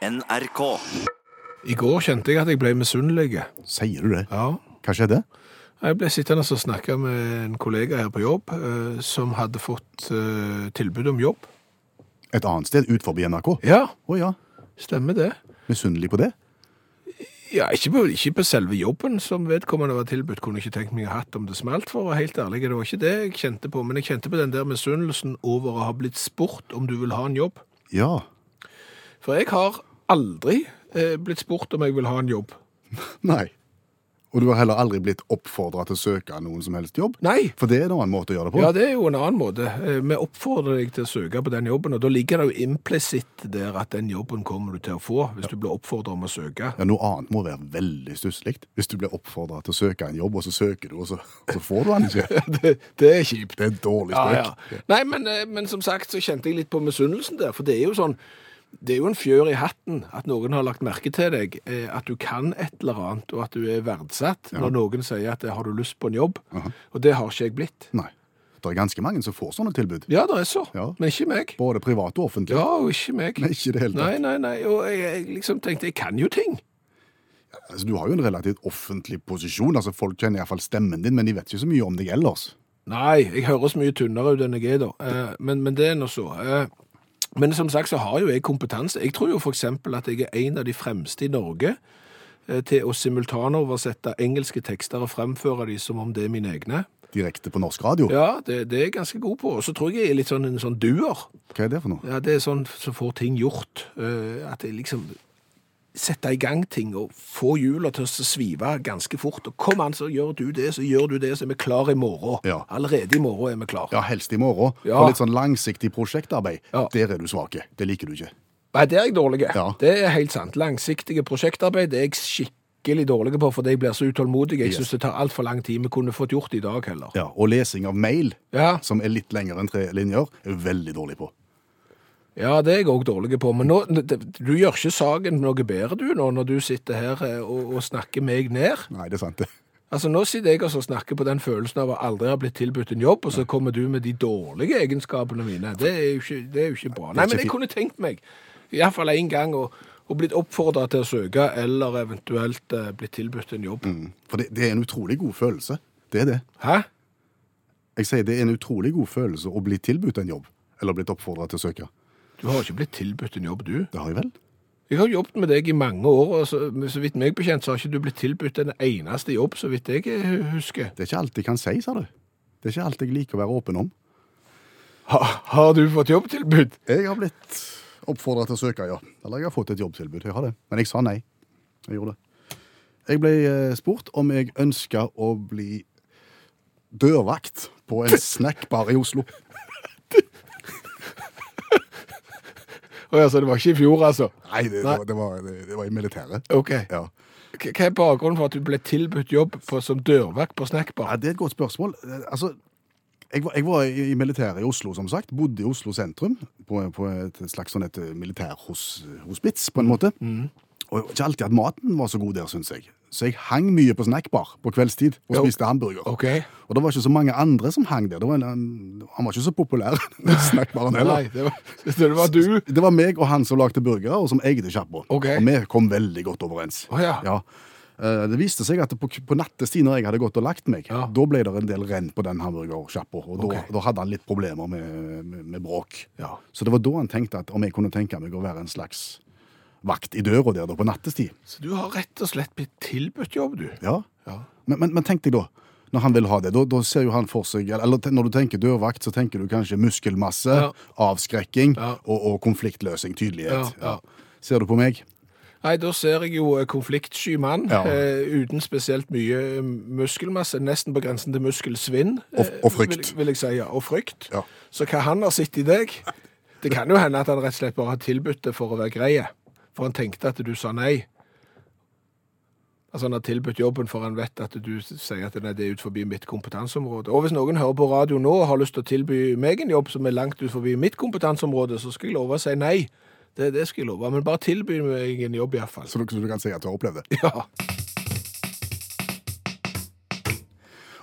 NRK. I går kjente jeg at jeg ble misunnelig. Sier du det? Ja. Hva skjedde? Jeg ble sittende og snakke med en kollega her på jobb eh, som hadde fått eh, tilbud om jobb. Et annet sted ut forbi NRK? Ja, Å ja. stemmer det. Misunnelig på det? Ja, ikke på, ikke på selve jobben som vedkommende var tilbudt, kunne ikke tenkt meg å ha hatt om det smalt, for å være helt ærlig. Det var ikke det jeg kjente på, men jeg kjente på den der misunnelsen over å ha blitt spurt om du vil ha en jobb. Ja. For jeg har aldri eh, blitt spurt om jeg vil ha en jobb. Nei. Og du har heller aldri blitt oppfordra til å søke noen som helst jobb? Nei. For det er en annen måte å gjøre det på. Ja, det er jo en annen måte. Eh, Vi oppfordrer deg til å søke på den jobben, og da ligger det jo implisitt der at den jobben kommer du til å få hvis du blir oppfordret om å søke. Ja, Noe annet må være veldig stusslig. Hvis du blir oppfordra til å søke en jobb, og så søker du, og så, og så får du den ikke. Det, det er kjipt. Det er en dårlig Ja, spøk. ja. Nei, men, eh, men som sagt så kjente jeg litt på misunnelsen der, for det er jo sånn, det er jo en fjør i hatten at noen har lagt merke til deg, eh, at du kan et eller annet, og at du er verdsatt når noen sier at eh, har du lyst på en jobb? Og det har ikke jeg blitt. Nei. Det er ganske mange som får sånne tilbud. Ja, det er så, Ja. men ikke meg. Både privat og offentlig. Ja, og ikke meg. Nei, ikke det hele Nei, tatt. nei, nei, og jeg, jeg liksom tenkte, jeg kan jo ting. Altså, du har jo en relativt offentlig posisjon. altså Folk kjenner iallfall stemmen din, men de vet ikke så mye om deg ellers. Nei, jeg høres mye tynnere ut enn jeg er da, eh, men, men det er nå så. Eh, men som sagt så har jo jeg kompetanse. Jeg tror jo for eksempel at jeg er en av de fremste i Norge eh, til å simultanoversette engelske tekster og fremføre de som om det er mine egne. Direkte på norsk radio. Ja, det, det er jeg ganske god på. Og så tror jeg jeg er litt sånn en sånn duer. Hva er det for noe? Ja, det er sånn som får ting gjort. eh, At jeg liksom setter i gang ting og få hjula til å svive ganske fort. Og kom an, så gjør du det, så gjør du det, så er vi klar i morgen. Ja. Allerede i morgen er vi klar. Ja, helst i morgen. Ja. For litt sånn langsiktig prosjektarbeid, Ja. der er du svake. Det liker du ikke. Nei, det er jeg dårlig. Ja. Det er helt sant. Langsiktige prosjektarbeid det er jeg skikkelig dårlig på, fordi jeg blir så utålmodig. Jeg Yes. synes det tar altfor lang tid. Vi kunne fått gjort det i dag heller. Ja, Og lesing av mail, Ja, som er litt lengre enn tre linjer, er veldig dårlig på. Ja det er jeg òg dårlig på. Men nå, du gjør ikke saken noe bedre, du, nå, når du sitter her eh, og, og snakker meg ned. Nei, det er sant, det. Altså, Nå sitter jeg og snakker på den følelsen av å aldri ha blitt tilbudt en jobb, og så kommer du med de dårlige egenskapene mine. Det er jo ikke, det er jo ikke bra. Nei, men jeg kunne tenkt meg, iallfall én gang, å, og blitt oppfordra til å søke, eller eventuelt eh, blitt tilbudt en jobb. For det, det er en utrolig god følelse. Det er det. Hæ? Jeg sier det er en utrolig god følelse å bli tilbudt en jobb, eller blitt oppfordra til å søke. Du har ikke blitt tilbudt en jobb, du. Det har jeg vel? Jeg har jobbet med deg i mange år, og så, så vidt meg bekjent så har ikke du blitt tilbudt en eneste jobb, så vidt jeg eh, husker. Det er ikke alt jeg kan si, sa du. Det er ikke alt jeg liker å være åpen om. Ha, har du fått jobbtilbud? Jeg har blitt oppfordra til å søke, ja. Eller jeg har fått et jobbtilbud. Jeg har det. Men jeg sa nei. Jeg gjorde det. Jeg ble eh, spurt om jeg ønska å bli dørvakt på en snackbar i Oslo. Å ja, så det var ikke i fjor, altså? Nei, det, Nei. det, var, det, var, det var i militæret. Ok. Ja. Hva er bakgrunnen for at du ble tilbudt jobb på, som dørvakt på snackbar? ja, Det er et godt spørsmål. Eh, Altså, jeg var, jeg var i militæret i Oslo, som sagt. Bodde i Oslo sentrum, på, på et slags sånn et militærhospits, på en måte. Og ikke alltid at maten var så god der, syns jeg. Så jeg hang mye på snackbar på kveldstid og spiste hamburger. Okay. Og det var ikke så mange andre som hang der. Det var en, han var ikke så populær, snackbaren heller. Nei, det var, det var du. Det var meg og han som lagde burgere, og som eide sjappa. Okay. Og vi kom veldig godt overens. Oh, ja. Ja. Det viste seg at på, på nattestid, når jeg hadde gått og lagt meg, Ja. da ble det en del renn på den hamburgersjappa. Og da, Ok. da hadde han litt problemer med, med, med bråk. Ja. Så det var da han tenkte at om jeg kunne tenke meg å være en slags vakt i døra der da på nattestid. Så du har rett og slett blitt tilbudt jobb, du. Ja. Ja. Men, men, men tenk deg da, når han vil ha det, da, da ser jo han for seg Eller når du tenker dørvakt, så tenker du kanskje muskelmasse, Ja. avskrekking Ja. og, og konfliktløsing, tydelighet. Ser du på meg? Nei, da ser jeg jo eh, konfliktsky mann, eh, uten spesielt mye eh, muskelmasse, nesten på grensen til muskelsvinn. Og- eh, og frykt. Vil, vil jeg si, ja. Og frykt. Så hva han har sett i deg, det kan jo hende at han rett og slett bare har tilbudt det for å være greie. For han tenkte at du sa nei. Altså han har tilbudt jobben for han vet at du sier at nei, det er ut forbi mitt kompetanseområde. Og hvis noen hører på radio nå og har lyst til å tilby meg en jobb som er langt ut forbi mitt kompetanseområde, så skal jeg love å si nei. Det, det skal jeg love. Men bare tilby meg en jobb iallfall. Så så du kan si at du har opplevd det. Ja.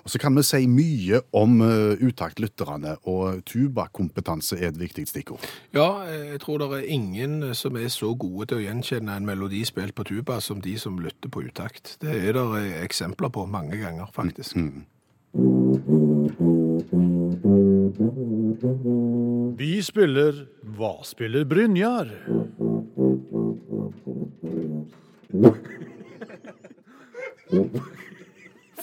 Og så kan vi si mye om uh, utaktlytterne, og tubakompetanse er et viktig stikkord. Ja, eh, jeg tror det er ingen som er så gode til å gjenkjenne en melodi spilt på tuba som de som lytter på utakt. Det er det eh, eksempler på mange ganger, faktisk. Vi spiller Hva spiller Brynjar?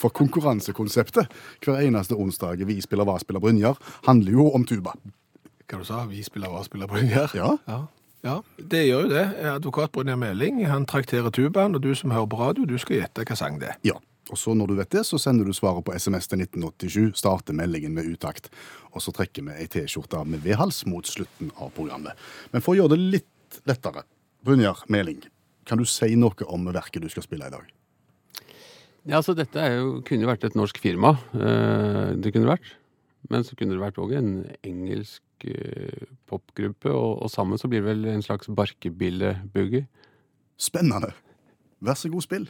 For konkurransekonseptet hver eneste onsdag Vi spiller hva spiller Brynjar handler jo om tuba. Hva du sa Vi spiller hva spiller Brynjar? Ja. ja. Ja, det gjør jo det. Advokat Brynjar Meling han trakterer tubaen, og du som hører på radio, du skal gjette hva sang det er. Ja. Og så når du vet det, så sender du svaret på SMS til 1987, starter meldingen med utakt, og så trekker vi ei T-skjorte med V-hals mot slutten av programmet. Men for å gjøre det litt lettere, Brynjar Meling, kan du si noe om verket du skal spille i dag? Ja, altså Dette er jo, kunne jo vært et norsk firma. eh, det kunne vært. Men så kunne det vært òg en engelsk eh, popgruppe, og, og sammen så blir det vel en slags barkebille-boogie. Spennende. Vær så god, spill.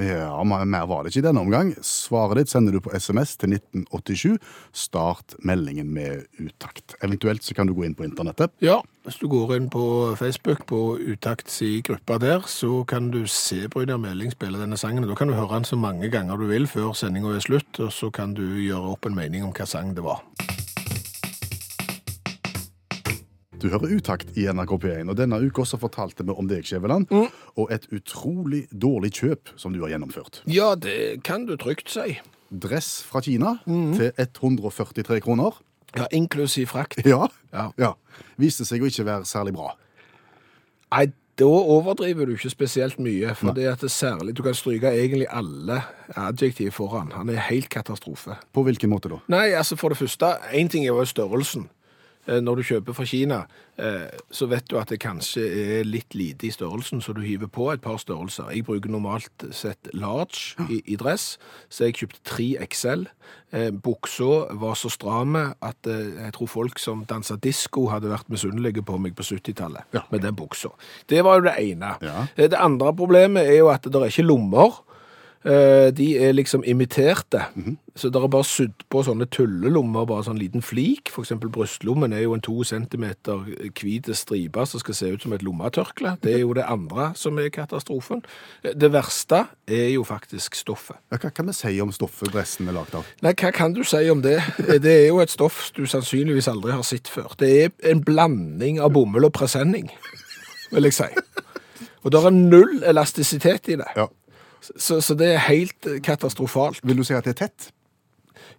Ja, mer var det ikke i denne omgang. Svaret ditt sender du på SMS til 1987. Start meldingen med utakt. Eventuelt så kan du gå inn på internettet. Ja, hvis du går inn på Facebook, på Utakts i gruppa der, så kan du se Brynjar Meling spille denne sangen. Da kan du høre den så mange ganger du vil før sendinga er slutt, og så kan du gjøre opp en mening om hva sang det var. Du hører Utakt i NRK P1, og denne uka så fortalte vi om deg, Skjæveland, og et utrolig dårlig kjøp som du har gjennomført. Ja, det kan du trygt si. Dress fra Kina til 143 kroner. Ja, Inklusiv frakt. Ja, Ja. ja. Viste seg å ikke være særlig bra. Nei, da overdriver du ikke spesielt mye, for det at det særlig, du kan stryke egentlig alle adjektiv foran. Han er helt katastrofe. På hvilken måte da? Nei, altså for det første, en ting er jo størrelsen. Eh, Når du kjøper fra Kina, eh, så vet du at det kanskje er litt lite i størrelsen, så du hiver på et par størrelser. Jeg bruker normalt sett large i, i dress, så jeg kjøpte 3 XL. Eh, Buksa var så stramme at jeg tror folk som dansa disko hadde vært misunnelige på meg på 70-tallet Ja. med den buksa. Det var jo det ene. Ja. Det andre problemet er jo at det er ikke lommer. Eh, De er liksom imiterte. Så det er bare sydd på sånne tullelommer, bare sånn liten flik. For eksempel brystlommen er jo en to centimeter hvite stripe som skal se ut som et lommetørkle. Det er jo det andre som er katastrofen. Eh, Det verste er jo faktisk stoffet. Ja, Hva kan vi si om stoffet dressen er lagd av? Nei, hva kan du si om det? Eh, Det er jo et stoff du sannsynligvis aldri har sett før. Det er en blanding av bomull og presenning, vil jeg si. Og det er null elastisitet i det. Ja. Så, så det er helt katastrofalt. Vil du si at det er tett?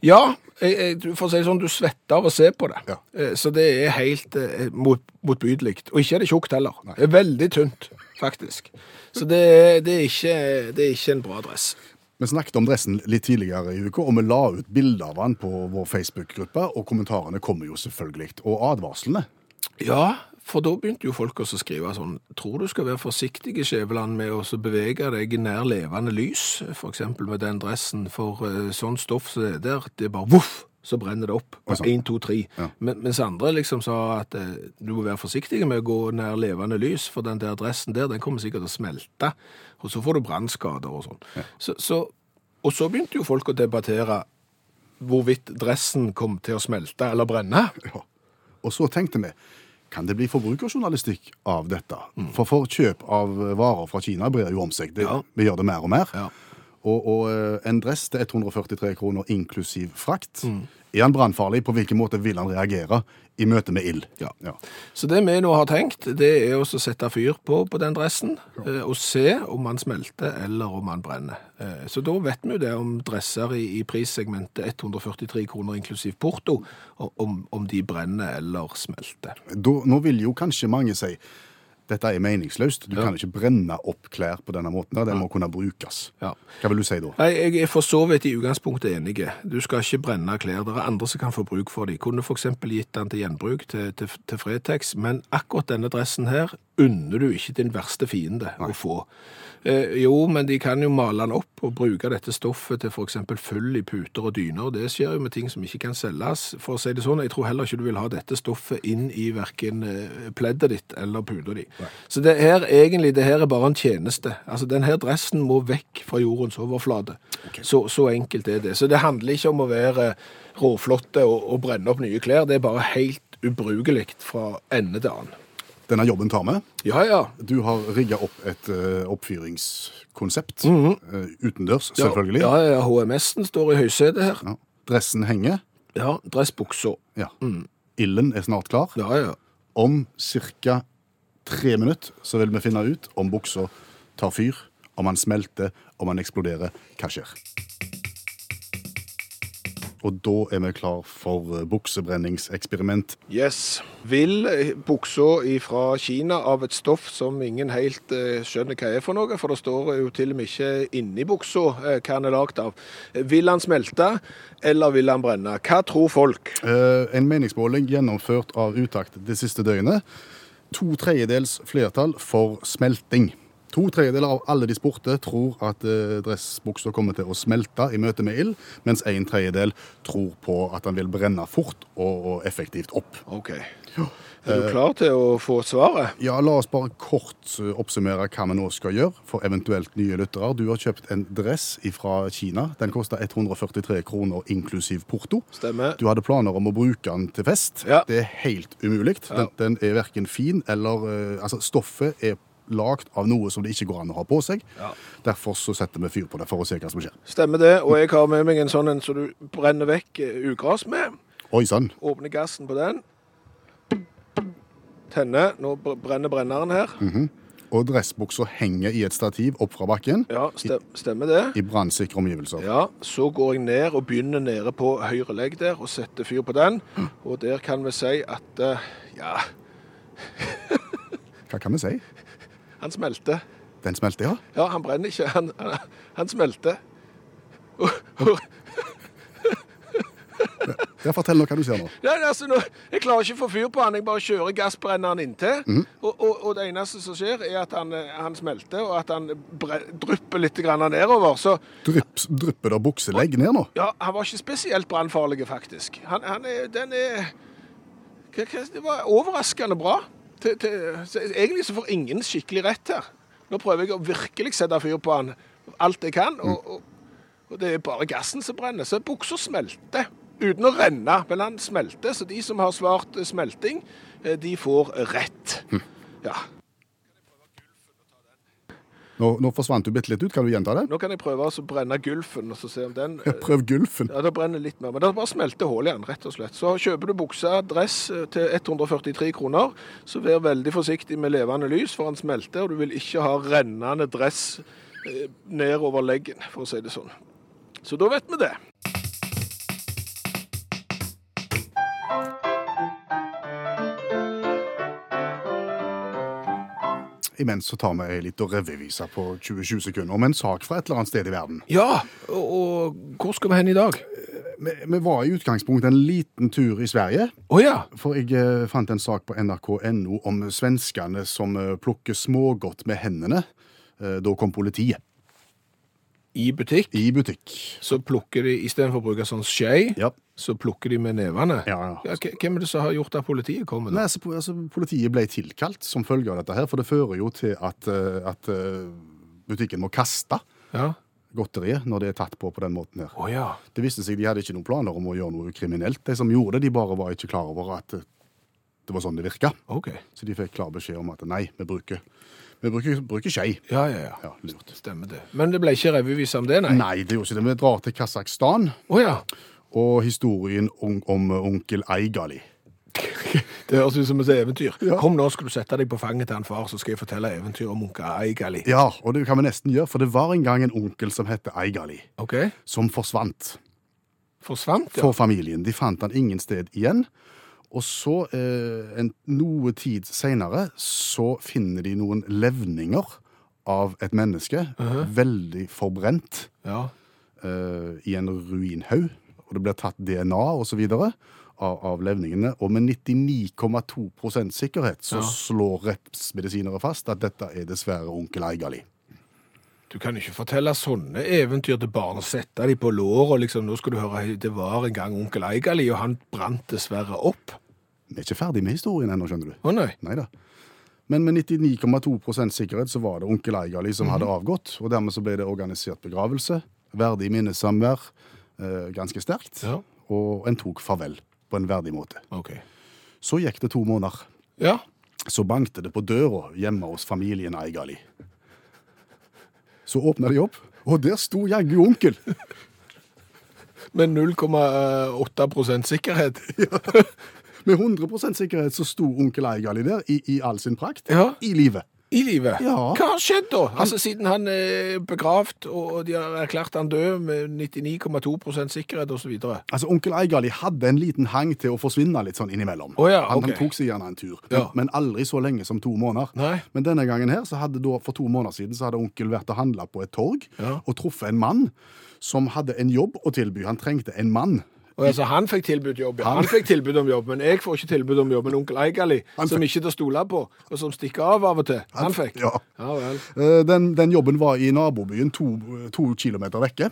Ja, jeg, jeg, for å si det sånn, du svetter av å se på det. Ja. Eh, Så det er helt eh, mot, motbydelig. Og ikke er det tjukt heller. Det er veldig tynt, faktisk. Så det, det, er ikke, det er ikke en bra dress. Vi snakket om dressen litt tidligere i uka, og vi la ut bilder av den på vår Facebook-gruppe, og kommentarene kommer jo selvfølgelig. Og advarslene. Ja, for da begynte jo folk også å skrive sånn Tror du skal være forsiktig i Skjæveland med å bevege deg nær levende lys, for eksempel med den dressen, for eh, sånn stoff som det er der, det er bare voff, så brenner det opp. Én, to, tre. 1, 2, 3. Men, mens andre liksom sa at eh, du må være forsiktig med å gå nær levende lys, for den der dressen der, den kommer sikkert til å smelte, og så får du brannskader og sånn. Så, så, og så begynte jo folk å debattere hvorvidt dressen kom til å smelte eller brenne. Ja. Og så tenkte vi, kan det bli forbrukerjournalistikk av dette? For for kjøp av varer fra Kina brer jo om seg. Det, Ja. Vi gjør det mer og mer. Ja. Og, og eh, en dress til 143 kroner inklusiv frakt. Er han brannfarlig? På hvilken måte vil han reagere i møte med ild? Ja. Ja. Så det vi nå har tenkt, det er å sette fyr på, på den dressen, ja. og se om han smelter eller om han brenner. Eh, Så da vet vi jo det om dresser i, i prissegmentet 143 kroner inklusiv porto, om, om de brenner eller smelter. Da, nå vil jo kanskje mange si dette er meningsløst. Du Ja. kan ikke brenne opp klær på denne måten. Det må kunne brukes. Ja. Hva vil du si da? Nei, jeg er for så vidt i utgangspunktet enig. Du skal ikke brenne klær. Det er andre som kan få bruk for dem. Kunne f.eks. gitt den til gjenbruk til, til, til Fretex, men akkurat denne dressen her, unner du ikke din verste fiende å få. Eh, jo, men de kan jo male den opp og bruke dette stoffet til f.eks. fyll i puter og dyner. Det skjer jo med ting som ikke kan selges. For å si det sånn, jeg tror heller ikke du vil ha dette stoffet inn i verken eh, pleddet ditt eller puta di. Så det her, egentlig, det her er bare en tjeneste. Altså, den her dressen må vekk fra jordens overflate. Så, så enkelt er det. Så det handler ikke om å være råflotte og, og brenne opp nye klær. Det er bare helt ubrukelig fra ende til annen. Denne jobben tar vi. Ja, ja. Du har rigga opp et uh, oppfyringskonsept. eh, utendørs, selvfølgelig. Ja, ja, ja, HMS-en står i høysetet her. Ja. Dressen henger. Ja, dressbuksa. Ja. Ilden er snart klar. Ja, ja. Om ca. tre minutter så vil vi finne ut om buksa tar fyr, om han smelter, om han eksploderer. Hva skjer? Og da er vi klar for eh, buksebrenningseksperiment. Yes. Vil eh, buksa fra Kina av et stoff som ingen helt eh, skjønner hva er for noe, for det står jo til og med ikke inni buksa hva den er lagd av. Vil han smelte, eller vil han brenne? Hva tror folk? En meningsmåling gjennomført av Utakt det siste døgnet. To tredjedels flertall for smelting. To tredjedeler av alle de spurte tror at eh, dressbuksa kommer til å smelte i møte med ild, mens en tredjedel tror på at den vil brenne fort og, effektivt opp. OK. Er du klar til å få svaret? Ja, La oss bare kort eh, oppsummere hva vi nå skal gjøre for eventuelt nye lyttere. Du har kjøpt en dress fra Kina. Den koster 143 kroner inklusiv porto. Stemmer. Du hadde planer om å bruke den til fest. Ja. Det er helt umulig. Den, den er verken fin eller eh, Altså, stoffet er lagd av noe som det ikke går an å ha på seg. Ja. Derfor så setter vi fyr på det for å se hva som skjer. Stemmer det. Og jeg har med meg en sånn en som du brenner vekk eh, ugras med. Oi sann. Åpner gassen på den. Tenner. Nå brenner brenneren her. Og dressbuksa henger i et stativ opp fra bakken Ja, stemmer det. i brannsikre omgivelser. Ja, Så går jeg ned og begynner nede på høyre legg der og setter fyr på den. Og der kan vi si at eh, ja, Hva kan vi si? Han smelter. Den smelter, ja. Ja, han brenner ikke. Han, han, han smelter. Ja. Fortell nå hva du ser nå. ja, altså, nå, jeg klarer ikke å få fyr på han, jeg bare kjører gassbrenneren inntil. Og, og, og det eneste som skjer, er at han, eh, han smelter, og at han bre, drypper litt grann nedover. Så Drypp, drypper det bukselegg ned nå? ja, han var ikke spesielt brannfarlig, faktisk. Han, han er, den er hva, hva, Det var overraskende bra. Til, til, så egentlig så får ingen skikkelig rett her. Nå prøver jeg å virkelig sette fyr på han alt jeg kan, og, og, og det er bare gassen som brenner. Så buksa smelter. Uten å renne, men han smelter. Så de som har svart smelting, eh, de får rett. Ja. Nå, nå forsvant du bitte litt ut. Kan du gjenta det? Nå kan jeg prøve å brenne gulfen, og så se om den Prøv gulfen. Ja, det brenner litt mer, men det bare smelter hull i den, rett og slett. Så kjøper du bukse, dress eh, til 143 kroner, så vær veldig forsiktig med levende lys, for han smelter, og du vil ikke ha rennende dress eh, nedover leggen, for å si det sånn. Så da vet vi det. Imens så tar vi ei lita revyvise på 20-20 sekunder om en sak fra et eller annet sted i verden. Ja, og, og hvor skal vi hen i dag? Vi, vi var i utgangspunktet en liten tur i Sverige. Oh, ja, For jeg eh, fant en sak på nrk.no om svenskene som eh, plukker smågodt med hendene. Eh, da kom politiet i butikk, i butikk. så plukker de, i stedet for å bruke sånn skje, Ja. Så plukker de med nevene. Ja, ja. Ja, hvem er det som har gjort at politiet kommer? Nei, altså, politiet ble tilkalt som følge av dette her, for det fører jo til at, eh, at eh, butikken må kaste Ja. godteriet når det er tatt på på den måten her. Oh, ja. Det viste seg de hadde ikke noen planer om å gjøre noe kriminelt. De som gjorde det, de bare var ikke klar over at eh, det var sånn det virka. Okay. Så de fikk klar beskjed om at nei, vi bruker, vi bruker, bruker skei. Ja, ja, ja. Ja, lurt. Stemmer det. Men det ble ikke revyvise om det, nei? Nei, det gjorde ikke det. Vi drar til Kasakhstan Oh, ja. Og historien om, om onkel Eigali. Det høres ut som et eventyr. Ja. Kom nå, skal du sette deg på fanget til han far, så skal jeg fortelle eventyr om onkel Eigali. Ja, og det kan vi nesten gjøre, for det var en gang en onkel som het Eigali, okay. som forsvant Forsvant, ja. for familien. De fant han ingen sted igjen. Og så, eh, en, noe tid senere, så finner de noen levninger av et menneske, veldig forbrent, ja. eh, i en ruinhaug. Og det blir tatt DNA videre av, av levningene, og med 99,2% sikkerhet så Ja. slår rettsmedisinere fast at dette er dessverre onkel Eigali. Du kan ikke fortelle sånne eventyr til barn og sette dem på lår og liksom, nå skal du høre, det var en gang onkel Eigali, og han brant dessverre opp. Vi er ikke ferdig med historien ennå, skjønner du. Å nei. Neida. Men med 99,2% sikkerhet så var det onkel Eigali som Mhm. hadde avgått, og dermed så ble det organisert begravelse, verdig minnesamvær, ganske sterkt, Ja, og en tok farvel på en verdig måte. Okay. Så gikk det to måneder. Ja, Så bankte det på døra hjemme hos familien Eigali. Så åpna de opp, og der sto jaggu onkel. med 0,8% sikkerhet. Med 100% sikkerhet så sto onkel Eigali der i, i all sin prakt. Ja. I livet. I livet. Ja. Hva har skjedd da? Altså Siden han er begravd, og de har erklært han død med 99,2% sikkerhet osv. Altså, Onkel Eigali hadde en liten hang til å forsvinne litt sånn innimellom. Oh, ja, han, ok. han tok seg gjerne en tur, Ja. men, men aldri så lenge som to måneder. Nei. Men denne gangen her, så hadde da, for to måneder siden så hadde onkel vært og handla på et torg og truffet en mann som hadde en jobb å tilby. Han trengte en mann. Og altså, Han fikk tilbud jobb, ja. Han fikk tilbud om jobb, men jeg får ikke tilbud om jobb. Men onkel Eigali, som ikke er til å stole på, og som stikker av av og til, han fikk. Ja. Ja vel. Eh, Den, den jobben var i nabobyen to, to kilometer vekke.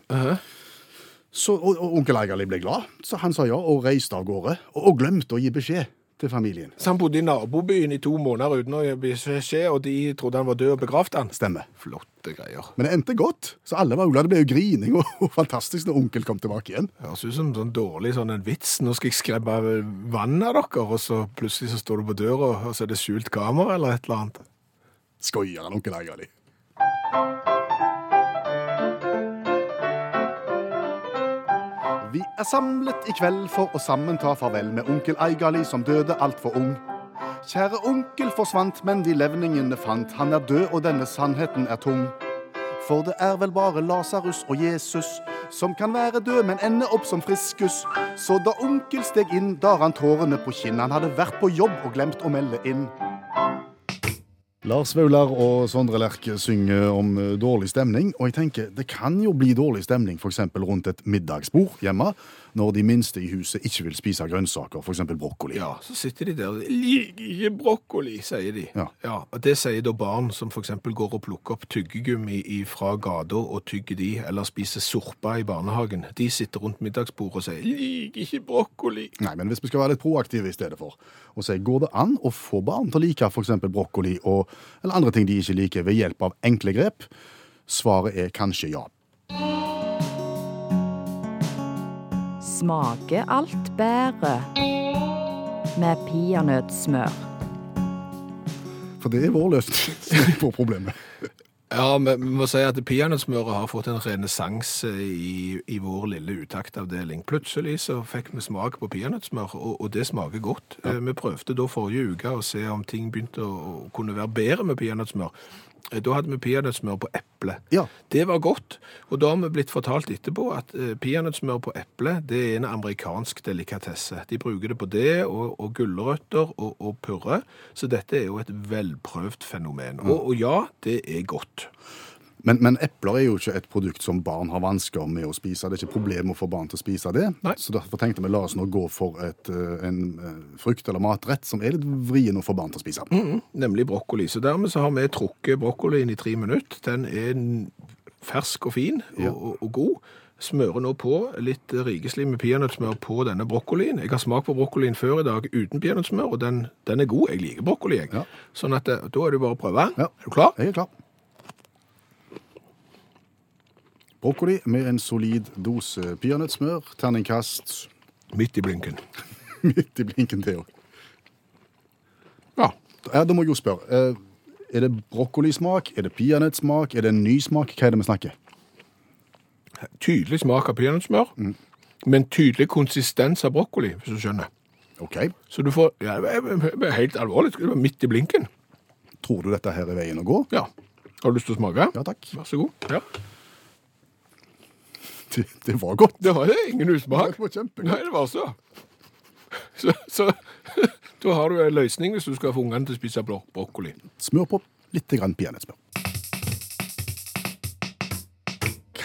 Så, og, og onkel Eigali ble glad, så han sa ja og reiste av gårde. Og, og glemte å gi beskjed til familien. Så han bodde i nabobyen i to måneder uten å gi beskjed, og de trodde han var død og begravd han. Stemmer. Flotte greier. Men det endte godt, så alle var glad. Det ble jo grining og, og fantastisk når onkel kom tilbake igjen. Høres ut som sånn dårlig sånn en vits. Nå skal jeg skremme vann av dere, og så plutselig så står du på døra, og så er det skjult kamera eller et eller annet. Skoier han onkel Eigali. Vi er samlet i kveld for å sammen ta farvel med onkel Eigali som døde altfor ung. Kjære onkel forsvant, men de levningene fant. Han er død, og denne sannheten er tung. For det er vel bare Lasarus og Jesus som kan være død, men ende opp som friskus. Så da onkel steg inn, dar han tårene på kinn. Han hadde vært på jobb og glemt å melde inn. Lars Vaular og Sondre Lerche synger om eh, dårlig stemning, og jeg tenker det kan jo bli dårlig stemning f.eks. rundt et middagsbord hjemme, når de minste i huset ikke vil spise grønnsaker, f.eks. brokkoli. Ja, så sitter de der. 'Liker ikke brokkoli', sier de. Ja. og Det sier da barn som f.eks. går og plukker opp tyggegummi fra gata og tygger de, eller spiser sorpa i barnehagen. De sitter rundt middagsbordet og sier 'liker ikke brokkoli'. Nei, men hvis vi skal være litt proaktive i stedet for, og si går det an å få barn til å like f.eks. brokkoli og, eller andre ting de ikke liker, ved hjelp av enkle grep? Svaret er kanskje ja. Smaker alt bedre med peanøttsmør. For det er vår løsning på problemet. Ja, vi må si at peanøttsmøret har fått en renessanse i, i vår lille utaktavdeling. Plutselig så fikk vi smak på peanøttsmør, og, og det smaker godt. Ja. Vi prøvde da forrige uke å se om ting begynte å, å kunne være bedre med peanøttsmør. Eh, Da hadde vi peanøttsmør på eple. Ja. Det var godt, og da har vi blitt fortalt etterpå at eh, peanøttsmør på eple det er en amerikansk delikatesse. De bruker det på det, og, og gulrøtter og, og purre, så dette er jo et velprøvd fenomen. Og, og ja, det er godt. Men, men epler er jo ikke et produkt som barn har vansker med å spise. Det er ikke problem å få barn til å spise det. Nei. Så derfor tenkte vi la oss nå gå for et, eh, en eh, frukt eller matrett som er litt vrien å få barn til å spise. Mhm, nemlig brokkoli. Så dermed så har vi trukket brokkolien i tre minutter. Den er fersk og fin og, Ja. og, og god. Smører nå på litt rikeslim med peanøttsmør på denne brokkolien. Jeg har smakt på brokkolien før i dag uten peanøttsmør, og den, den er god. Jeg liker brokkoli, jeg. Ja. Sånn at da er det bare å prøve. Ja. Er du klar? Jeg er klar. Brokkoli med en solid dose peanøttsmør. Terningkast Midt i blinken. midt i blinken til. Ja. Ja, da må jeg jo spørre. eh, Er det brokkolismak? Er det peanøttsmak? Er det en ny smak? Hva er det vi snakker? Tydelig smak av peanøttsmør, men tydelig konsistens av brokkoli, hvis du skjønner. OK. Så du får ja, det helt alvorlig. Det midt i blinken. Tror du dette her er veien å gå? Ja. Har du lyst til å smake? Ja takk. Vær så god. Ja. Det, det var godt. Det var det. Ingen usmak. Det var kjempegodt. Nei, det var så. Så, så da har du en løsning hvis du skal få ungene til å spise bro- brokkoli. Smør på litt peanøttsmør.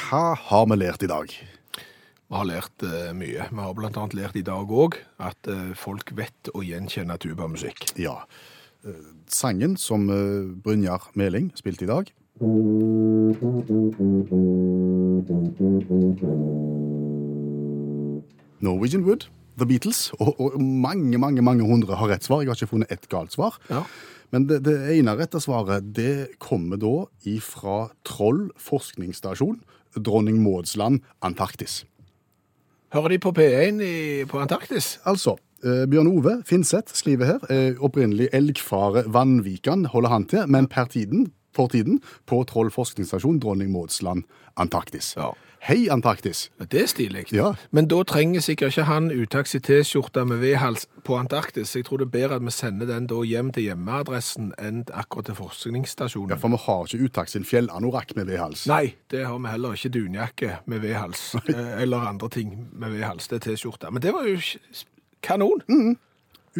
Hva har vi lært i dag? Vi har lært uh, mye. Vi har annet lært i dag òg at uh, folk vet å gjenkjenne tubamusikk. Ja. Uh, Sangen som Brynjar Meling spilte i dag Norwegian Wood, The Beatles, og, og mange, mange mange hundre har rett svar. Jeg har ikke funnet ett galt svar. Ja. Men det, det ene rette svaret det kommer da ifra Troll forskningsstasjon, Dronning Mauds land, Antarktis. Hører de på P1 i, på Antarktis? Altså, eh, Bjørn Ove Finseth skriver her, eh, opprinnelig Elgfare Vannvikan holder han til, men per tiden, for tiden, på Troll forskningsstasjon, Dronning Mauds land, Antarktis. Ja. Hei, Antarktis! Det er stilig. Ja. Men da trenger sikkert ikke han utaksi T-skjorte med V-hals på Antarktis. Jeg tror det er bedre at vi sender den da hjem til hjemmeadressen enn akkurat til forskningsstasjonen. Ja, for vi har ikke uttakt sin fjellanorakk med V-hals. Nei, det har vi heller ikke dunjakke med V-hals. eh, Eller andre ting med V-hals. Det er T-skjorte. Men det var jo kanon! kanon.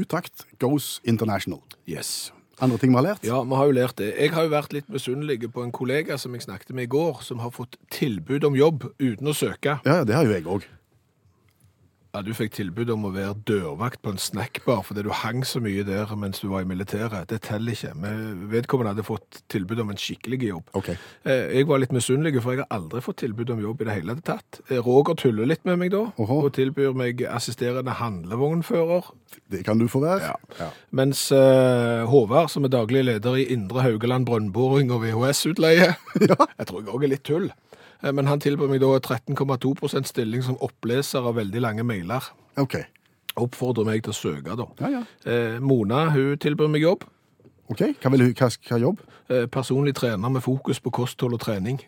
Utakt goes international. Yes. Andre ting vi har lært? Ja, vi har jo lært det. Jeg har jo vært litt misunnelig på en kollega som jeg snakket med i går, som har fått tilbud om jobb uten å søke. Ja, ja, det har jo jeg òg. Ja, Du fikk tilbud om å være dørvakt på en snackbar fordi du hang så mye der mens du var i militæret. Det teller ikke. Men vedkommende hadde fått tilbud om en skikkelig jobb. Ok. Eh, Jeg var litt misunnelig, for jeg har aldri fått tilbud om jobb i det hele tatt. Eh, Roger tuller litt med meg da, Oho. og tilbyr meg assisterende handlevognfører. Det kan du få være. Ja. Mens uh, Håvard, som er daglig leder i Indre Haugeland brønnboring og VHS-utleie, jeg tror jeg også er litt tull, men han tilbød meg da 13,2% stilling som oppleser av veldig lange mailer. Ok. Oppfordrer meg til å søke da. Ja, ja. Eh, Mona, hun tilbød meg jobb. Ok, Hva vil hva, hva jobb? Eh, personlig trener med fokus på kosthold og trening.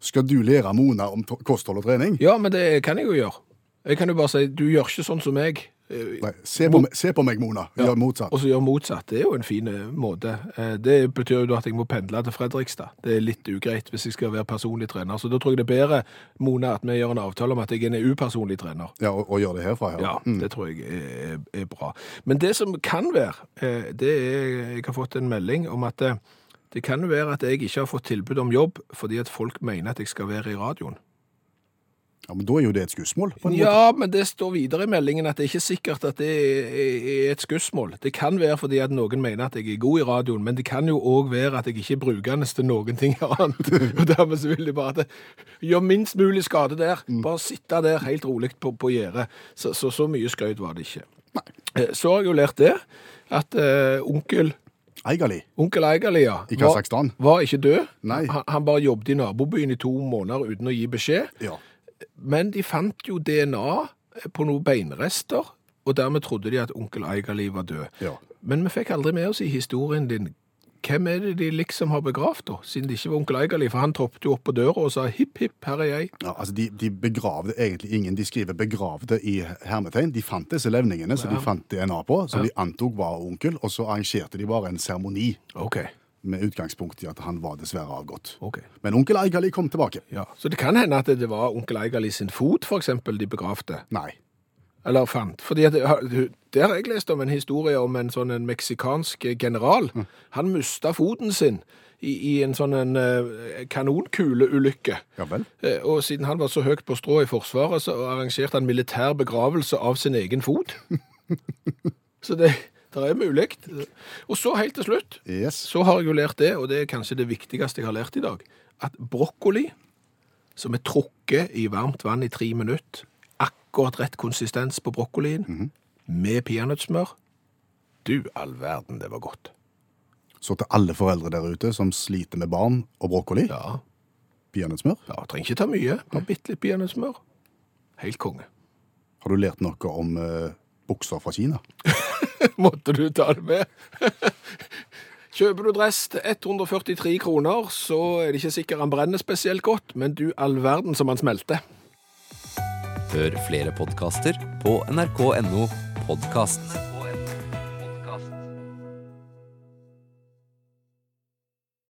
Skal du lære Mona om kosthold og trening? Ja, men det kan jeg jo gjøre. Jeg kan jo bare si, du gjør ikke sånn som meg. Eh, Nei, se på, meg, se på meg, Mona. Gjør motsatt. Og så gjør motsatt. Det er jo en fin eh, måte. Eh, Det betyr jo at jeg må pendle til Fredrikstad. Det er litt ugreit hvis jeg skal være personlig trener. Så da tror jeg det er bedre, Mona, at vi gjør en avtale om at jeg er en upersonlig trener. Ja, og, og gjør det herfra. Ja, Mm. det tror jeg er, er bra. Men det som kan være, det er Jeg har fått en melding om at det kan være at jeg ikke har fått tilbud om jobb fordi at folk mener at jeg skal være i radioen. Ja, Men da er jo det et skussmål. Ja, men det står videre i meldingen at det er ikke sikkert at det er et skussmål. Det kan være fordi at noen mener at jeg er god i radioen, men det kan jo òg være at jeg ikke er brukende til noen ting annet. Og dermed så vil de bare at det gjør minst mulig skade der. Bare sitte der helt rolig på, på gjerdet. Så, så så mye skrøyt var det ikke. Nei. Så har jeg jo lært det, at uh, onkel Eigali. Onkel Eigali, ja, I var, var ikke død. Nei. Han, han bare jobbet i nabobyen i to måneder uten å gi beskjed. Ja. Men de fant jo DNA på noen beinrester, og dermed trodde de at onkel Aigali var død. ja. Men vi fikk aldri med oss i historien din hvem er det de liksom har begravd, da? Siden det ikke var onkel Eigali, for han troppet jo opp på døra og sa hipp, hipp, her er jeg. Ja, altså de, de begravde egentlig ingen. De skriver 'begravde' i hermetegn. De fant disse levningene som de fant DNA på, som de antok var onkel, og så arrangerte de bare en seremoni OK. Med utgangspunkt i at han var dessverre avgått. Okay. Men onkel Eigali kom tilbake. Ja, Så det kan hende at det var onkel Eigali sin fot, for eksempel, de begravde. Nei. Eller fant. Fordi at, Der har jeg lest om en historie om en sånn en meksikansk general. Han mista foten sin i, i en sånn en eh, kanonkuleulykke. Ja vel. Eh, Og siden han var så høyt på strå i Forsvaret, så arrangerte han militær begravelse av sin egen fot. så det, det er mulig. Og så helt til slutt, Yes. så har jeg jo lært det, og det er kanskje det viktigste jeg har lært i dag, at brokkoli, som er trukket i varmt vann i tre minutter, akkurat rett konsistens på brokkolien, med peanøttsmør, du all verden, det var godt. Så til alle foreldre der ute som sliter med barn og brokkoli, Ja, peanøttsmør, ja trenger ikke ta mye, bare bitte litt peanøttsmør. Helt konge. har du lært noe om uh, bukser fra Kina? Måtte du ta det med? Kjøper du dress til 143 kroner, så er det ikke sikkert han brenner spesielt godt, men du all verden som han smelter. Hør flere podkaster på nrk.no podkast.